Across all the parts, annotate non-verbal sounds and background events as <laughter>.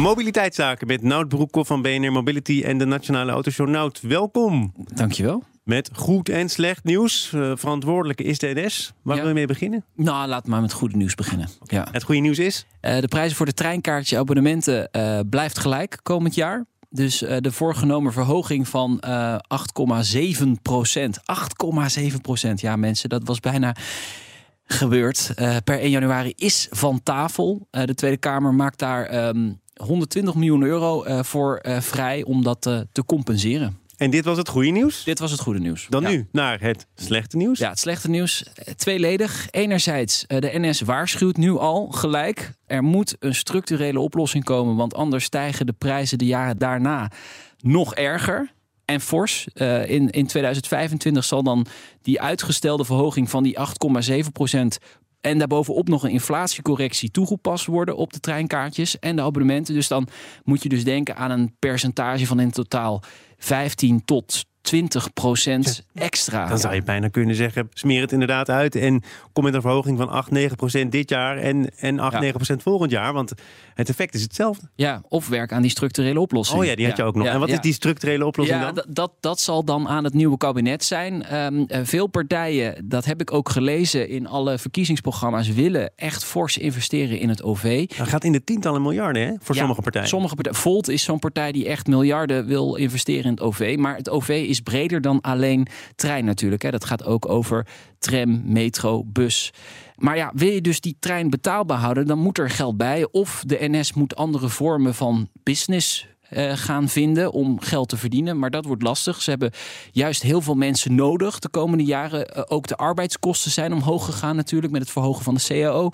Mobiliteitszaken met Nout Broekhoff van BNR Mobility en de Nationale Autoshow. Nout, welkom. Dankjewel. Met goed en slecht nieuws. Uh, verantwoordelijke is de NS. Waar Ja. wil je mee beginnen? Nou, laat maar met goede nieuws beginnen. Ja. Het goede nieuws is? Eh, de prijzen voor de treinkaartje abonnementen eh, blijft gelijk komend jaar. Dus eh, de voorgenomen verhoging van eh 8,7 procent. 8,7 procent. Ja, mensen, dat was bijna gebeurd. Eh, per 1 januari is van tafel. Eh, de Tweede Kamer maakt daar ehm 120 miljoen euro eh, voor eh, vrij om dat eh, te compenseren. En dit was het goede nieuws. Dit was het goede nieuws. Dan Ja. nu naar het slechte nieuws. Ja, het slechte nieuws. Tweeledig. Enerzijds, de NS waarschuwt nu al gelijk. Er moet een structurele oplossing komen. Want anders stijgen de prijzen de jaren daarna nog erger. En fors. In, in 2025 zal dan die uitgestelde verhoging van die 8,7 procent. En daarbovenop nog een inflatiecorrectie toegepast worden op de treinkaartjes en de abonnementen. Dus dan moet je dus denken aan een percentage van in totaal 15 tot 20 procent extra. Dan zou je bijna kunnen zeggen, smeer het inderdaad uit en kom met een verhoging van 8, 9 procent dit jaar en, en 8, Ja. 9 procent volgend jaar. Want het effect is hetzelfde. Ja, of werk aan die structurele oplossing. Oh ja, die had je ook nog. Ja, en wat is die structurele oplossing Ja, dan? dat, dat, dat zal dan aan het nieuwe kabinet zijn. Ehm, eh, veel partijen, dat heb ik ook gelezen in alle verkiezingsprogramma's, willen echt fors investeren in het OV. Dat gaat in de tientallen miljarden hè, voor sommige partijen. Sommige partijen. Volt is zo'n partij die echt miljarden wil investeren in het OV. Maar het OV is breder dan alleen trein natuurlijk. Hè. Dat gaat ook over tram, metro, bus. Maar ja, wil je dus die trein betaalbaar houden, dan moet er geld bij. Of de NS moet andere vormen van business eh, gaan vinden om geld te verdienen. Maar dat wordt lastig. Ze hebben juist heel veel mensen nodig de komende jaren. Eh, ook de arbeidskosten zijn omhoog gegaan natuurlijk met het verhogen van de CAO.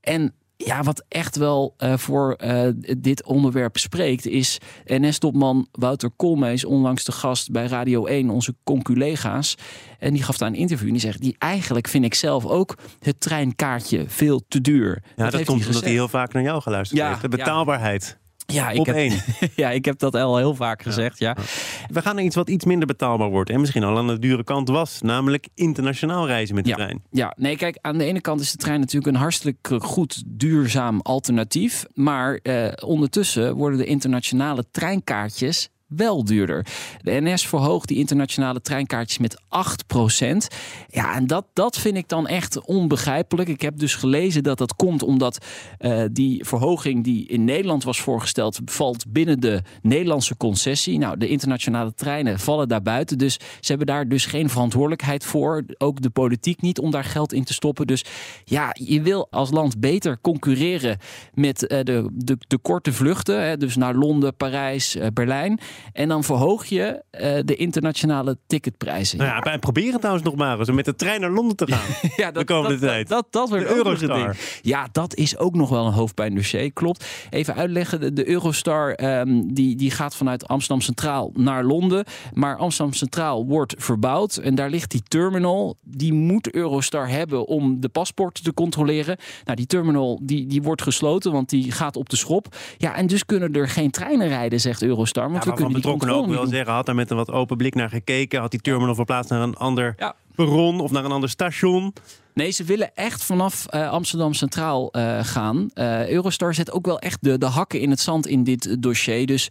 En ja, wat echt wel eh, voor eh, dit onderwerp spreekt, is NS-topman Wouter Koolmees, onlangs de gast bij Radio 1, onze conculega's. En die gaf daar een interview en die zegt, die eigenlijk vind ik zelf ook het treinkaartje veel te duur. ja, dat, komt omdat hij heel vaak naar jou geluisterd Ja, heeft. De betaalbaarheid. ja, ik op heb, <laughs> ja, ik heb dat al heel vaak gezegd, ja. We gaan naar iets wat iets minder betaalbaar wordt. En misschien al aan de dure kant was. Namelijk internationaal reizen met de Ja. trein. Ja, nee, kijk, aan de ene kant is de trein natuurlijk een hartstikke goed duurzaam alternatief. Maar eh, ondertussen worden de internationale treinkaartjes wel duurder. De NS verhoogt die internationale treinkaartjes met 8%. Ja, en dat, dat vind ik dan echt onbegrijpelijk. Ik heb dus gelezen dat dat komt omdat eh, die verhoging die in Nederland was voorgesteld, valt binnen de Nederlandse concessie. Nou, de internationale treinen vallen daar buiten. Dus ze hebben daar dus geen verantwoordelijkheid voor. Ook de politiek niet om daar geld in te stoppen. Dus ja, je wil als land beter concurreren met eh, de, de, de korte vluchten. Hè, dus naar Londen, Parijs, eh, Berlijn. En dan verhoog je eh, de internationale ticketprijzen. Nou ja, wij proberen trouwens nog maar eens om met de trein naar Londen te gaan. <laughs> Ja, de komende dat, tijd. Dat, dat, dat wordt een ding. Ja, dat is ook nog wel een hoofdpijndossier. Klopt. Even uitleggen. De, de Eurostar ehm, die, die gaat vanuit Amsterdam Centraal naar Londen. Maar Amsterdam Centraal wordt verbouwd. En daar ligt die terminal. Die moet Eurostar hebben om de paspoorten te controleren. Nou, die terminal die, die wordt gesloten, want die gaat op de schop. Ja, en dus kunnen er geen treinen rijden, zegt Eurostar. Want Ja, we kunnen betrokkenen ook wel zeggen, had daar met een wat open blik naar gekeken. Had die terminal verplaatst naar een ander Ja. perron of naar een ander station. Nee, ze willen echt vanaf eh, Amsterdam Centraal eh, gaan. Eh, Eurostar zet ook wel echt de, de hakken in het zand in dit dossier. Dus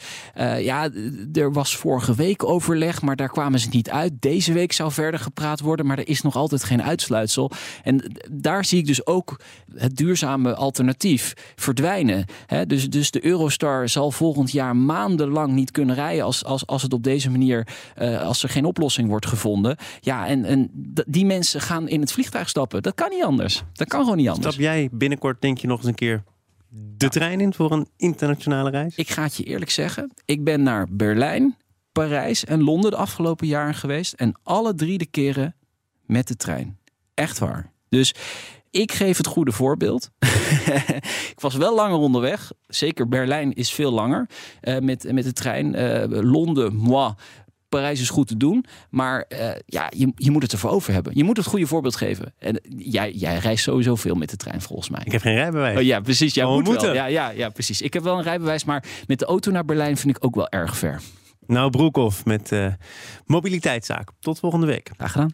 ja, er was vorige week overleg, maar daar kwamen ze niet uit. Deze week zou verder gepraat worden, maar er is nog altijd geen uitsluitsel. En daar zie ik dus ook het duurzame alternatief verdwijnen. Dus, dus de Eurostar zal volgend jaar maandenlang niet kunnen rijden als, als, als het op deze manier, als er geen oplossing wordt gevonden. Ja, en, en die mensen gaan in het vliegtuig stappen. Dat kan niet anders. Dat kan gewoon niet anders. Stap jij binnenkort denk je nog eens een keer de trein in voor een internationale reis? Ik ga het je eerlijk zeggen. Ik ben naar Berlijn, Parijs en Londen de afgelopen jaren geweest. En alle drie de keren met de trein. Echt waar. Dus Ik geef het goede voorbeeld. <laughs> ik was wel langer onderweg. Zeker Berlijn is veel langer uh, met, met de trein. Uh, Londen, moi. Parijs is goed te doen, maar uh, ja, je, je moet het ervoor over hebben. Je moet het goede voorbeeld geven. En jij, jij reist sowieso veel met de trein, volgens mij. Ik heb geen rijbewijs. Oh, ja, precies. Jij Oh, moet moeten. wel. Ja, ja, ja, precies. Ik heb wel een rijbewijs, maar met de auto naar Berlijn vind ik ook wel erg ver. Nou, Broekhoff met uh, mobiliteitszaak. Tot volgende week. Graag gedaan.